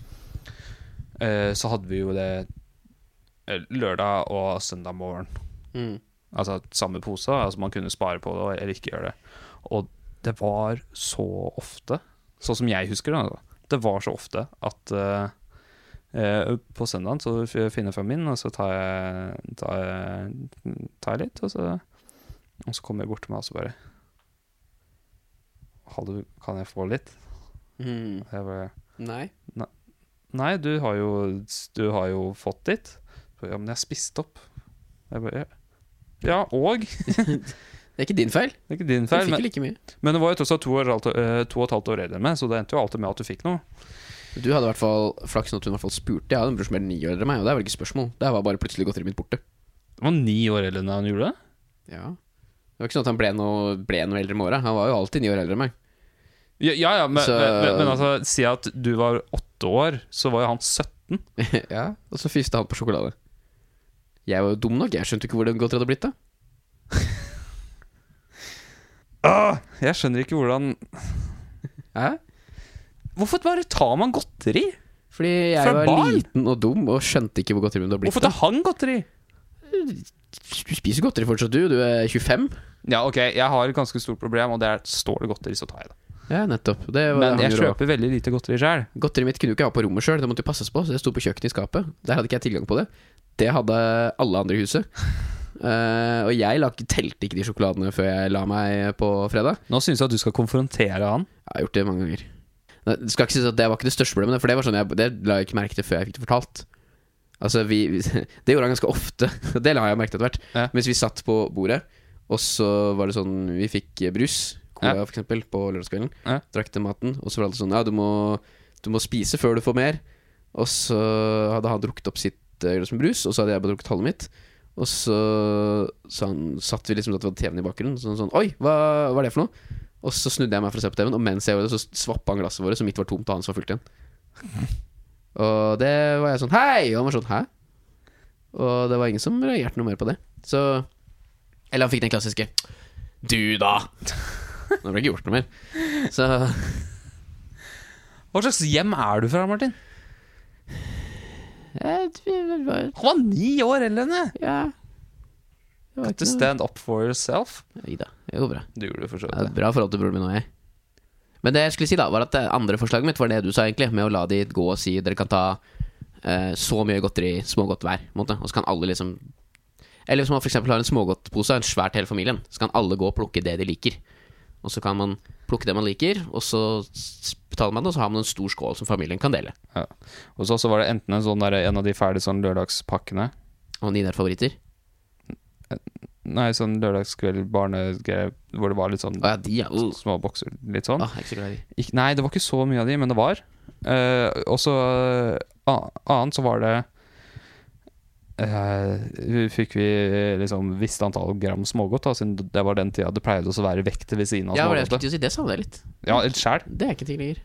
eh, så hadde vi jo det eh, lørdag og søndag morgen. Mm. Altså samme pose, altså man kunne spare på det eller ikke gjøre det. Og det var så ofte, sånn som jeg husker det, altså. det var så ofte at eh, på søndagen så finner jeg fram min, og så tar jeg, tar jeg, tar jeg litt, og så, og så kommer jeg bort til meg og så bare Hallo, kan jeg få litt? Mm. Jeg bare Nei. Nei, du har jo, du har jo fått ditt. Ja, men jeg spiste opp. Jeg bare Ja, og? Det er ikke din feil. Det er ikke din feil. Men, like. Men det var jo tross alt eh, to og et halvt år eldre enn meg, så det endte jo alltid med at du fikk noe. Du hadde i hvert fall flaksen at hun i hvert fall spurte. Jeg hadde en bror som er ni år eldre enn meg, og det er vel ikke spørsmål. Det var bare plutselig godteriet mitt borte. Det var ni år eldre enn han gjorde det. Ja. Det var ikke sånn at han ble noe, ble noe eldre med åra. Han var jo alltid ni år eldre enn meg. Ja, ja, ja men, Så- men, men, men altså, si at du var åtte år, så var jo han 17. ja, Og så fyste han på sjokolade. Jeg var jo dum nok. Jeg skjønte ikke hvor det godteriet hadde blitt av. Ah, jeg skjønner ikke hvordan Hæ? Hvorfor bare tar man godteri? Fordi jeg var barn? liten og dum og skjønte ikke hvor godteri det hadde blitt Hvorfor tar av. han godteri? Du spiser godteri fortsatt, du. Du er 25. Ja, ok, jeg har et ganske stort problem, og det er står det godteri, så tar jeg det. Ja, nettopp. Det var Men jeg kjøper veldig lite godteri sjøl. Godteriet mitt kunne du ikke ha på rommet sjøl, det måtte jo passes på. Så det sto på kjøkkenet i skapet. Der hadde ikke jeg tilgang på det. Det hadde alle andre i huset. Uh, og jeg la, telte ikke de sjokoladene før jeg la meg på fredag. Nå syns jeg at du skal konfrontere han. Jeg har gjort det mange ganger. Det skal ikke si at det var ikke det største problemet, for det var sånn jeg, Det la jeg ikke merke til før jeg fikk det fortalt. Altså, vi, vi Det gjorde han ganske ofte. Det la jeg merke til etter hvert. Ja. Mens vi satt på bordet, og så var det sånn Vi fikk brus, cola Ja. eksempel, på lørdagskvelden. Ja. Drakk til maten, og så var det alltid sånn Ja, du må, du må spise før du får mer. Og så hadde han drukket opp sitt eh, glass med brus, og så hadde jeg bare drukket halve mitt. Og så, så han, satt vi liksom at det var TV-en i bakgrunnen. Sånn, sånn Oi, hva var det for noe? Og så snudde jeg meg for å se på TV-en, og mens jeg gjorde det, så svappa han glasset vårt, så mitt var tomt, og hans var fullt igjen. Og det var jeg sånn Hei! Og han var sånn Hæ? Og det var ingen som reagerte noe mer på det. Så Eller han fikk den klassiske Du, da! Nå ble det ikke gjort noe mer. Så Hva slags hjem er du fra, Martin? jeg, jeg, var- Han var ni år eldre enn deg! Ja. Var To stand up for yourself. Ida, da, det går bra. Du gjorde det for så Det er vidt. bra forhold til broren min og jeg. Men det jeg skulle si da, var at det andre forslaget mitt var det du sa, egentlig. Med å la de gå og si dere kan ta eh, så mye godteri, smågodt hver. Måte, og så kan alle liksom Eller hvis man f.eks. har en smågodtpose, en svær til hele familien, så kan alle gå og plukke det de liker. Og så kan man plukke det man liker, og så betaler man det, og så har man en stor skål som familien kan dele. Og så var det enten en sånn der, en av de ferdige sånn lørdagspakkene. Og dine er favoritter? Nei, sånn lørdagskveld barnegreier hvor det var litt sånn ah, ja, de. Uh. små bokser. Litt sånn. Ah, ikke så glad i de. Nei, det var ikke så mye av de, men det var. Uh, og så uh, annet så var det uh, Fikk vi liksom visst antall gram smågodt, da, siden det var den tida det pleide å være vekter ved siden av Ja, det smågodtet. til si. Det savner jeg litt. Ja, litt sjæl. Det er ikke ting lenger.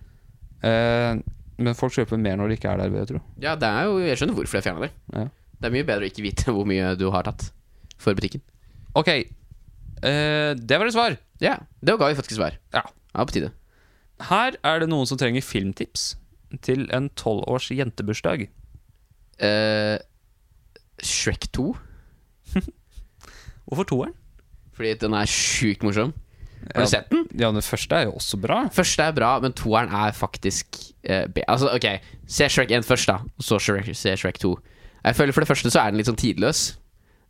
Eh, men folk kjøper mer når de ikke er der, jeg tro. Ja, det er jo Jeg skjønner hvorfor jeg fjerna det. Ja. Det er mye bedre å ikke vite hvor mye du har tatt for butikken. Ok, eh, det var et svar. Ja, det ga vi faktisk svar. Ja. Ja, på tide. Her er det noen som trenger filmtips til en tolvårs jentebursdag. Eh, Shrek 2, Hvorfor toeren? fordi den er sjukt morsom. Har du sett den? Ja, den første er jo også bra. Første er bra, men toeren er faktisk eh, be Altså, ok, se Shrek 1 først, da, og så Shrek, se Shrek 2. Jeg føler For det første så er den litt sånn tidløs.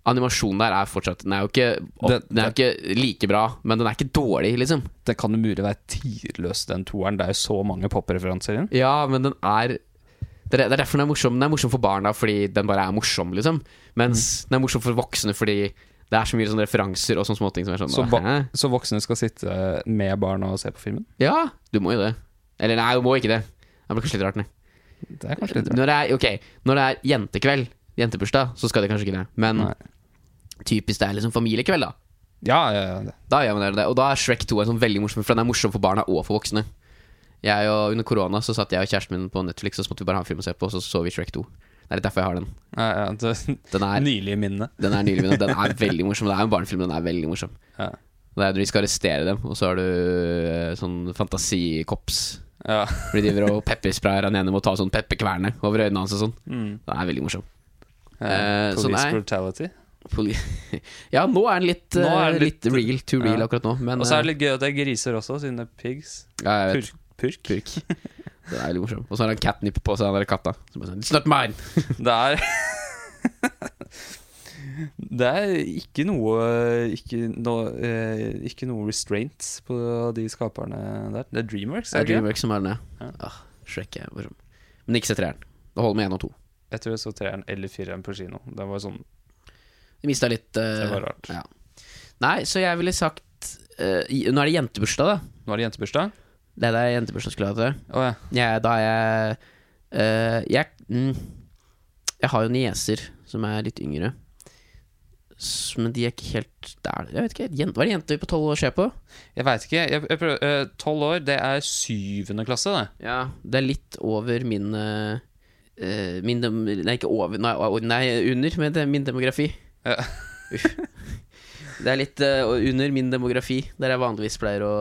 Animasjonen der er fortsatt Den er jo ikke, opp, Den- den er jo ikke like bra, men den er ikke dårlig, liksom. Det kan jo mulig være tidløs, den toeren. Det er jo så mange popreferanser i den. Ja, men den er det er, det er derfor den er morsom. Den er morsom for barna fordi den bare er morsom, liksom. Mens den er morsom for voksne fordi det er så mye sånne referanser og sånne småting som er sånn Så, så voksne skal sitte med barna og se på filmen? Ja, du må jo det. Eller nei, du må ikke det. Det blir kanskje litt rart, nei. Det er kanskje litt rart. Når det er, okay, når det er jentekveld, jentebursdag, så skal de kanskje ikke det. Men Nei. typisk det er liksom familiekveld, da. Ja, ja, ja. det- Da gjør man det. Og da er Shrek 2 en sånn veldig morsom, for den er morsom for barna og for voksne. Jeg og Under korona så satt jeg og kjæresten min på Netflix, og så måtte vi bare ha en film å se på, og så så vi Shrek 2. Det er litt derfor jeg har den. ja, ja det, Den er, Nylige minne. den er nylig, minnene den er veldig morsom. Det er en barnefilm, den er veldig morsom. Ja. Det er de skal arrestere dem, og så har du eh, sånn fantasikops. Ja. De driver og peppersprayer han ene med å ta sånn pepperkverne over øynene hans og sånn. Mm. Det er veldig morsom. Ja, Eh, Police nei. brutality. Poli ja, nå er den litt, Nå er eh, den litt, litt- real, too real ja. akkurat nå. Men Og så er eh, det litt gøy at det er griser også, siden det er pigs. ja, jeg vet. Purk. Purk. Purk. Det er veldig morsom. Og så har han catnip på seg, den der katta. Som er sånn, It's not mine! Det er Det er ikke noe Ikke eh, ikke noe restraint på de skaperne der. Det er Dreamworks. Er er det er Dreamworks som er den, Ja. ja. Ah, Shrek er morsom. Men ikke se treeren. Det holder med én og to. Jeg tror jeg så treeren eller fireren på kino. Det var sånn Du mista litt uh, Det var rart. ja. Nei, så jeg ville sagt uh, Nå er det jentebursdag, da. Nå er det jentebursdag. Det er det jentebursdag skulle hatt. Å ja. Jeg, da er jeg uh, Jeg mm, Jeg har jo nieser som er litt yngre. Men de er ikke helt der. Jeg vet ikke, jente, Hva er det jenter på tolv år ser på? Jeg veit ikke. Tolv år, det er syvende klasse, det. Ja, det er litt over min eh, Min dem, Nei, ikke over Nei, under men det er min demografi. Ja. Det er litt uh, under min demografi, der jeg vanligvis pleier å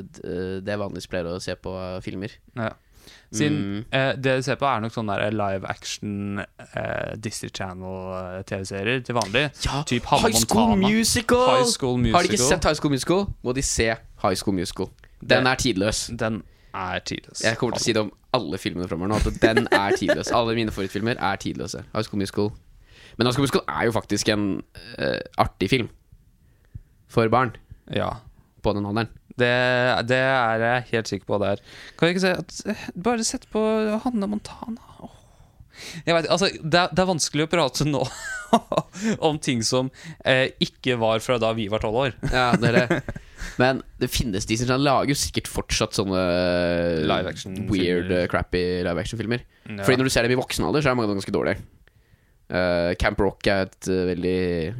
eh, Det jeg vanligvis pleier å se på eh, filmer. Ja. Siden Mm. eh, det du ser på, er nok sånn der live action eh, Disney Channel-TV-serier til vanlig. Ja, Typ High School Musical! High School Musical. Har de ikke sett High School Musical, må de se High School Musical. Den Det- er tidløs. Den er tidløs. Jeg kommer til å si det om alle filmene framover nå, at den er tidløs. Alle mine favorittfilmer er tidløse. High School Musical. Men High School Musical er jo faktisk en uh, artig film. For barn Ja. på den alderen. Det, det er jeg helt sikker på det er. Kan vi ikke si at, eh, Bare sett på Hanne Montana. Jeg vet, altså, det, er, det er vanskelig å prate nå om ting som eh, ikke var fra da vi var tolv år. Ja, det er det. Men det finnes Disney som lager jo sikkert fortsatt sånne Live action weird, eh, crappy live action-filmer. Ja. Fordi når du ser dem i voksen alder, så er mange av dem ganske dårlige. Uh, Camp Rock er et uh, veldig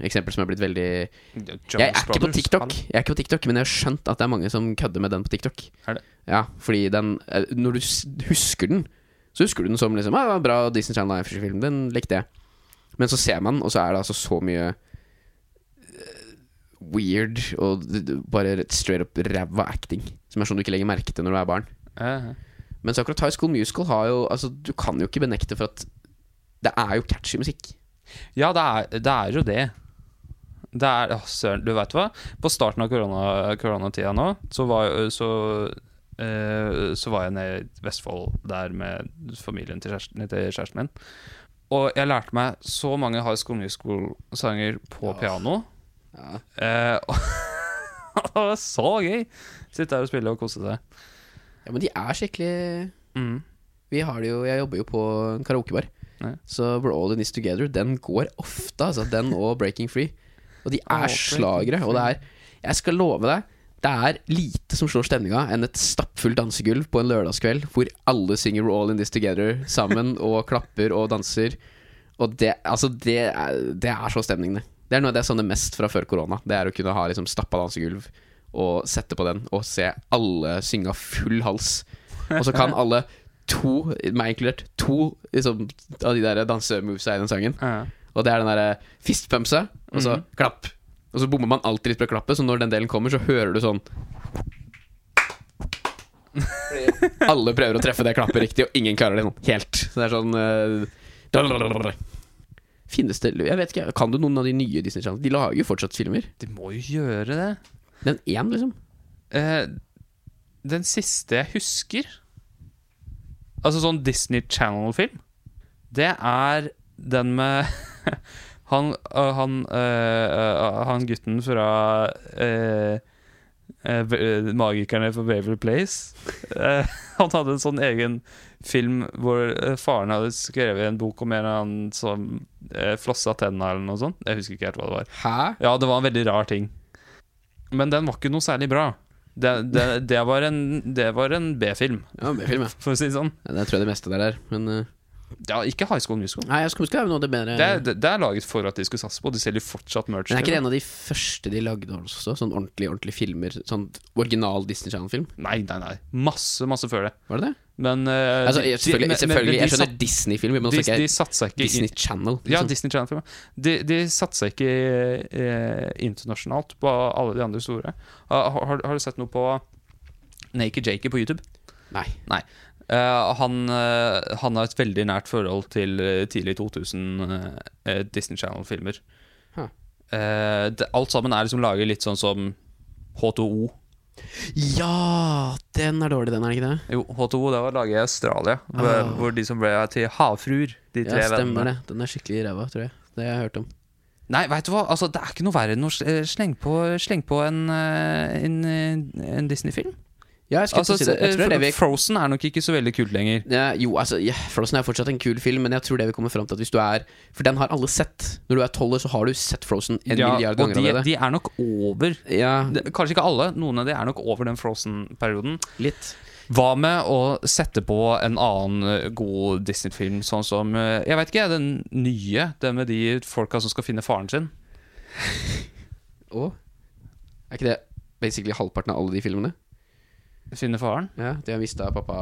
eksempel som er blitt veldig Jonas Jeg er ikke på TikTok, Jeg er ikke på TikTok men jeg har skjønt at det er mange som kødder med den på TikTok. Er det? Ja, fordi den eh, Når du husker den, så husker du den som liksom ah, Bra Disney Channel Live-film. Den likte jeg. Men så ser man, og så er det altså så mye eh, weird og bare straight up ræva acting. Som er sånn du ikke legger merke til når du er barn. Uh -huh. Mens akkurat High School Musical har jo Altså, du kan jo ikke benekte for at det er jo catchy musikk. Ja, det er, det er jo det. Det er Å, søren, du veit hva? På starten av korona, koronatida nå, så var, så, uh, så var jeg nede i Vestfold der med familien til kjæresten, til kjæresten min. Og jeg lærte meg så mange High School Musical-sanger på Ja. piano. Ja. Eh, og, det var så gøy! Sitte der og spille og kose seg. Ja, men de er skikkelig Mm. Vi har det jo Jeg jobber jo på en karaokebar. Ja. Så We're All In This Together, den går ofte, altså. Den og Breaking Free. Og de er oh, slagere. Og det er Jeg skal love deg, det er lite som slår stemninga enn et stappfullt dansegulv på en lørdagskveld hvor alle synger We're All In This Together sammen og klapper og danser. Og det, altså, det er, det er så stemning, det. Det er noe av det jeg savner mest fra før korona. Det er å kunne ha liksom stappa dansegulv og sette på den og se alle synge av full hals. Og så kan alle to, meg inkludert, to liksom, av de der dansemovesa i den sangen. Ja. Og det er den derre fistpumpse, og så klapp. Og så bommer man alltid litt på klappet, så når den delen kommer, så hører du sånn alle prøver å treffe det klappet riktig, og ingen klarer det sånn helt. Så det er sånn eh, Finnes det Jeg vet ikke, Kan du noen av de nye Disney Channel? De lager jo fortsatt filmer. De må jo gjøre det. Den én, liksom. Eh, den siste jeg husker Altså sånn Disney Channel-film Det er den med Han, øh, han, øh, han gutten fra øh, Magikerne for Waverly Place Eh, Han hadde en sånn egen film Hvor øh, faren hadde skrevet en bok om en eller annen Som eh, flossa tenna eller noe sånt Jeg husker ikke helt hva det var Hæ? ja, det var en veldig rar ting. Men den var ikke noe særlig bra. Det, det, det var en, en B-film, Ja, B-film, ja. for å si det sånn. Ja, Det tror jeg det meste der er. Men eh, Ja, ikke High School Musical. Nei, jeg skulle huske det er noe av det bedre Det, er- det, det er laget for at de skulle satse på. De selger fortsatt merch. Men er ikke det en av de første de lagde også? Sånn ordentlig ordentlig filmer? Sånn original Disney Channel-film? Nei, nei, nei. Masse, masse før det. Var det det? Men uh, Altså, jeg- selvfølgelig, men- selvfølgelig men jeg skjønner Disney-film, men også de ikke satsa ikke Disney Channel. Ja, liksom. Disney Channel-film De, de satsa ikke eh, internasjonalt på alle de andre store. Uh, Har, har, du sett noe på Naked Jakey på YouTube? Nei. Eh, han, eh, han har et veldig nært forhold til eh, tidlig 2000 eh, Disney Channel-filmer. Huh. Eh, alt sammen er liksom laget litt sånn som H2O. Ja, den er dårlig, den, er ikke det? Jo, H2O det var laget i Australia, hvor, Ah. hvor de som ble til havfruer. De tre Ja, stemmer vennene. det. Den er skikkelig ræva, tror jeg. Det har jeg hørt om. Nei, veit du hva? Altså, det er ikke noe verre enn å sl- slenge på, sleng på en, eh, en, eh, en Disney-film. Ja, jeg Altså, si. Jeg tror det vi Frozen er nok ikke så veldig kult lenger. ja, Jo, altså, ja, Frozen er fortsatt en kul film, men jeg tror det vi kommer fram til at hvis du er For den har alle sett. Når du er tolv år, så har du sett Frozen en Ja, milliard og ganger de, allerede. de er nok over Ja, det, Kanskje ikke alle, noen av de er nok over den Frozen-perioden. litt. Hva med å sette på en annen eh, god Disney-film, sånn som eh, Jeg vet ikke, den nye. Den med de folka som skal finne faren sin. Å? Er ikke det basically halvparten av alle de filmene? Finne faren? Ja, De har mista pappa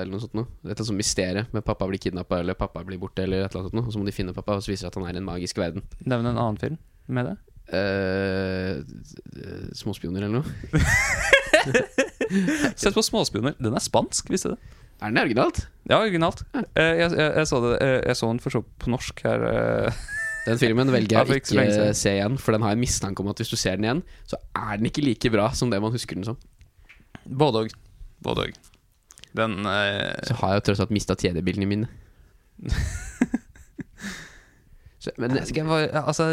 eller noe sånt noe. Dette er sånt mysterium med pappa blir kidnappa eller pappa blir borte eller et eller annet sånt noe. Og så må de finne pappa, og så viser det at han er i en magisk verden. Nevn en annen film med det. Uh, småspioner eller noe. Sett på Småspioner. Den er spansk, visste du det? Er den originalt? Ja, originalt. Eh, Jeg, jeg, jeg, så det, jeg så den for så på norsk her. Den filmen velger jeg ikke se igjen, for den har en mistanke om at hvis du ser den igjen, så er den ikke like bra som det man husker den som. Både òg. Både òg. Den eh, Så har jeg jo tross alt mista TD-bildene mine. Så, men hva- altså,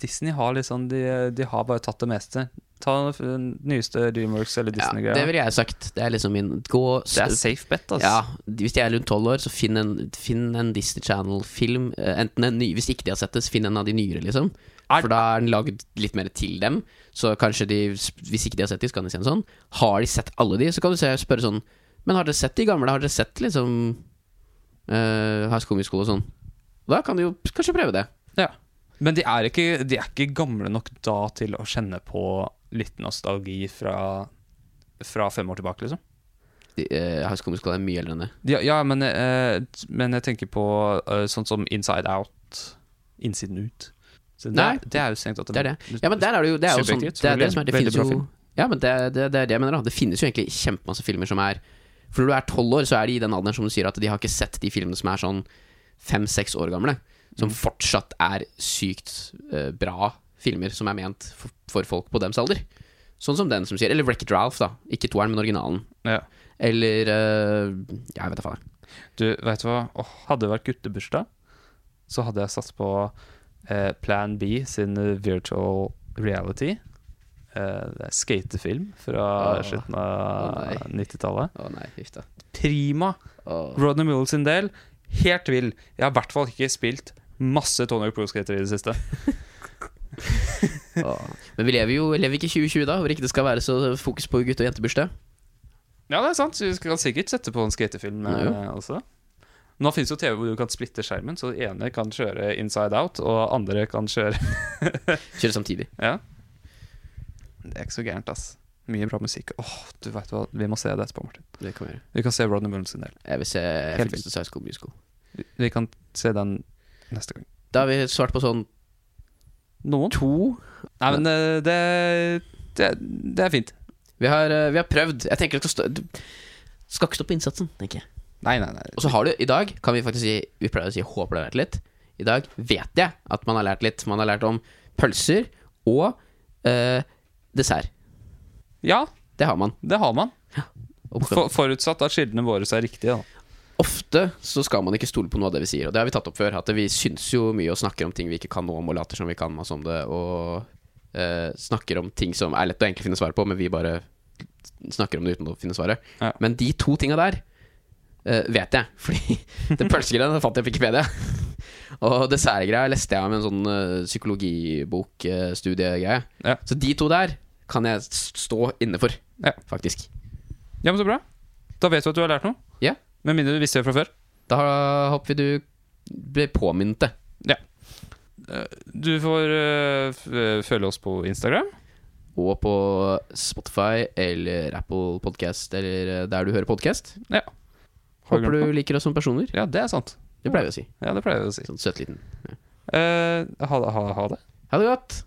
Disney har liksom de, de har bare tatt det meste. Ta den nyeste Dreamworks eller ja, Disney-greia. det ville jeg sagt. Det er liksom min Gå det er safe bet, altså. Ja, hvis de er rundt tolv år, så finn en, finn en Disney Channel-film. eh, Enten en ny, Hvis ikke de har sett det, så finn en av de nyere, liksom. For da er den lagd litt mer til dem. Så kanskje de Hvis ikke de har sett de, så kan de se en sånn. Har de sett alle de, så kan du se, spørre sånn Men har dere sett de gamle? Har dere sett liksom uh, High School Musical og sånn? Da kan du jo kanskje prøve det. Ja. Men de er, ikke, de er ikke gamle nok da til å kjenne på litt nostalgi fra, fra fem år tilbake, liksom. De, eh, High School Musical er mye eldre enn det. Ja, ja men, uh, men jeg tenker på uh, sånn som Inside Out. Innsiden ut. Det, Nei, det er jo strengt tatt Det er det. Ja, men der er det jo, det er jo sånn Det er det som er Det finnes jo Ja, men det, det, det er det jeg mener, da. Det finnes jo egentlig kjempemasse filmer som er For når du er tolv år, så er de i den alderen som du sier at de har ikke sett de filmene som er sånn fem-seks år gamle. Som Mm. fortsatt er sykt uh, bra filmer som er ment for, for folk på dems alder. Sånn som den som sier Eller Wreck-It Ralph, da. Ikke toeren, men originalen. Ja. Eller uh, Jeg vet da faen. Du, veit du hva? Oh, hadde det vært guttebursdag, så hadde jeg satt på Plan B sin eh, virtual reality. eh, det er skatefilm fra Åh. slutten av nei. 90-tallet. Å nei, huff da. Prima. Å, Rodney Mullen sin del, helt vill. Jeg har i hvert fall ikke spilt masse Tony Pro Skater i det siste. Men vi lever jo lever ikke i 2020, da, hvor ikke det skal være så fokus på gutte- og jentebursdag. Ja, det er sant. Så vi skal sikkert sette på en skatefilm Ja, eh, også. Nå finnes jo TV hvor du kan splitte skjermen, så det ene kan kjøre inside out, og andre kan kjøre Kjøre samtidig. Ja. Det er ikke så gærent, ass. Mye bra musikk. Åh, du vet hva, Vi må se det etterpå, Martin. Det kan vi gjøre. Vi kan se Rodney Mullen sin del. Jeg vil se Helt fint High School Musical. Vi- Vi kan se den neste gang. Da har vi svart på sånn Noen? to Nei, men eh, det, det, det er fint. Vi har, eh, vi har prøvd. Jeg tenker det skal stå Du skal ikke stå på innsatsen, tenker jeg. Nei, nei, nei. Og så har du, i dag kan vi faktisk si Vi pleier å si 'håper du har lært litt'. I dag vet jeg at man har lært litt. Man har lært om pølser og eh, dessert. Ja, Det har man. det har man. Ja. For, forutsatt at kildene våre er riktige. Da. Ofte så skal man ikke stole på noe av det vi sier, og det har vi tatt opp før. At vi syns jo mye og snakker om ting vi ikke kan noe om, og later som vi kan masse om det, og eh, snakker om ting som er lett å egentlig finne svar på, men vi bare snakker om det uten å finne svaret. Ja. Men de to tinga der eh, vet jeg, fordi den pølsegreia fant jeg på Wikipedia. Og dessertgreia leste jeg om en sånn uh, psykologibok-studiegreie. Ja. Så de to der kan jeg stå inne for, Ja. faktisk. Ja, men Så bra. Da vet du at du har lært noe. Ja. Med mindre du visste det fra før. Da håper vi du ble påminnet det. Ja. Du får uh, eh, følge oss på Instagram. Og på Spotify eller Apple Podcast eller eh, der du hører podkast. Ja. Håper du liker oss som personer. Ja, det er sant. Det pleier vi å si. Ja, det pleier vi å si. Sånn søt liten. Eh, ha, det- ha, ha det. Ha det godt.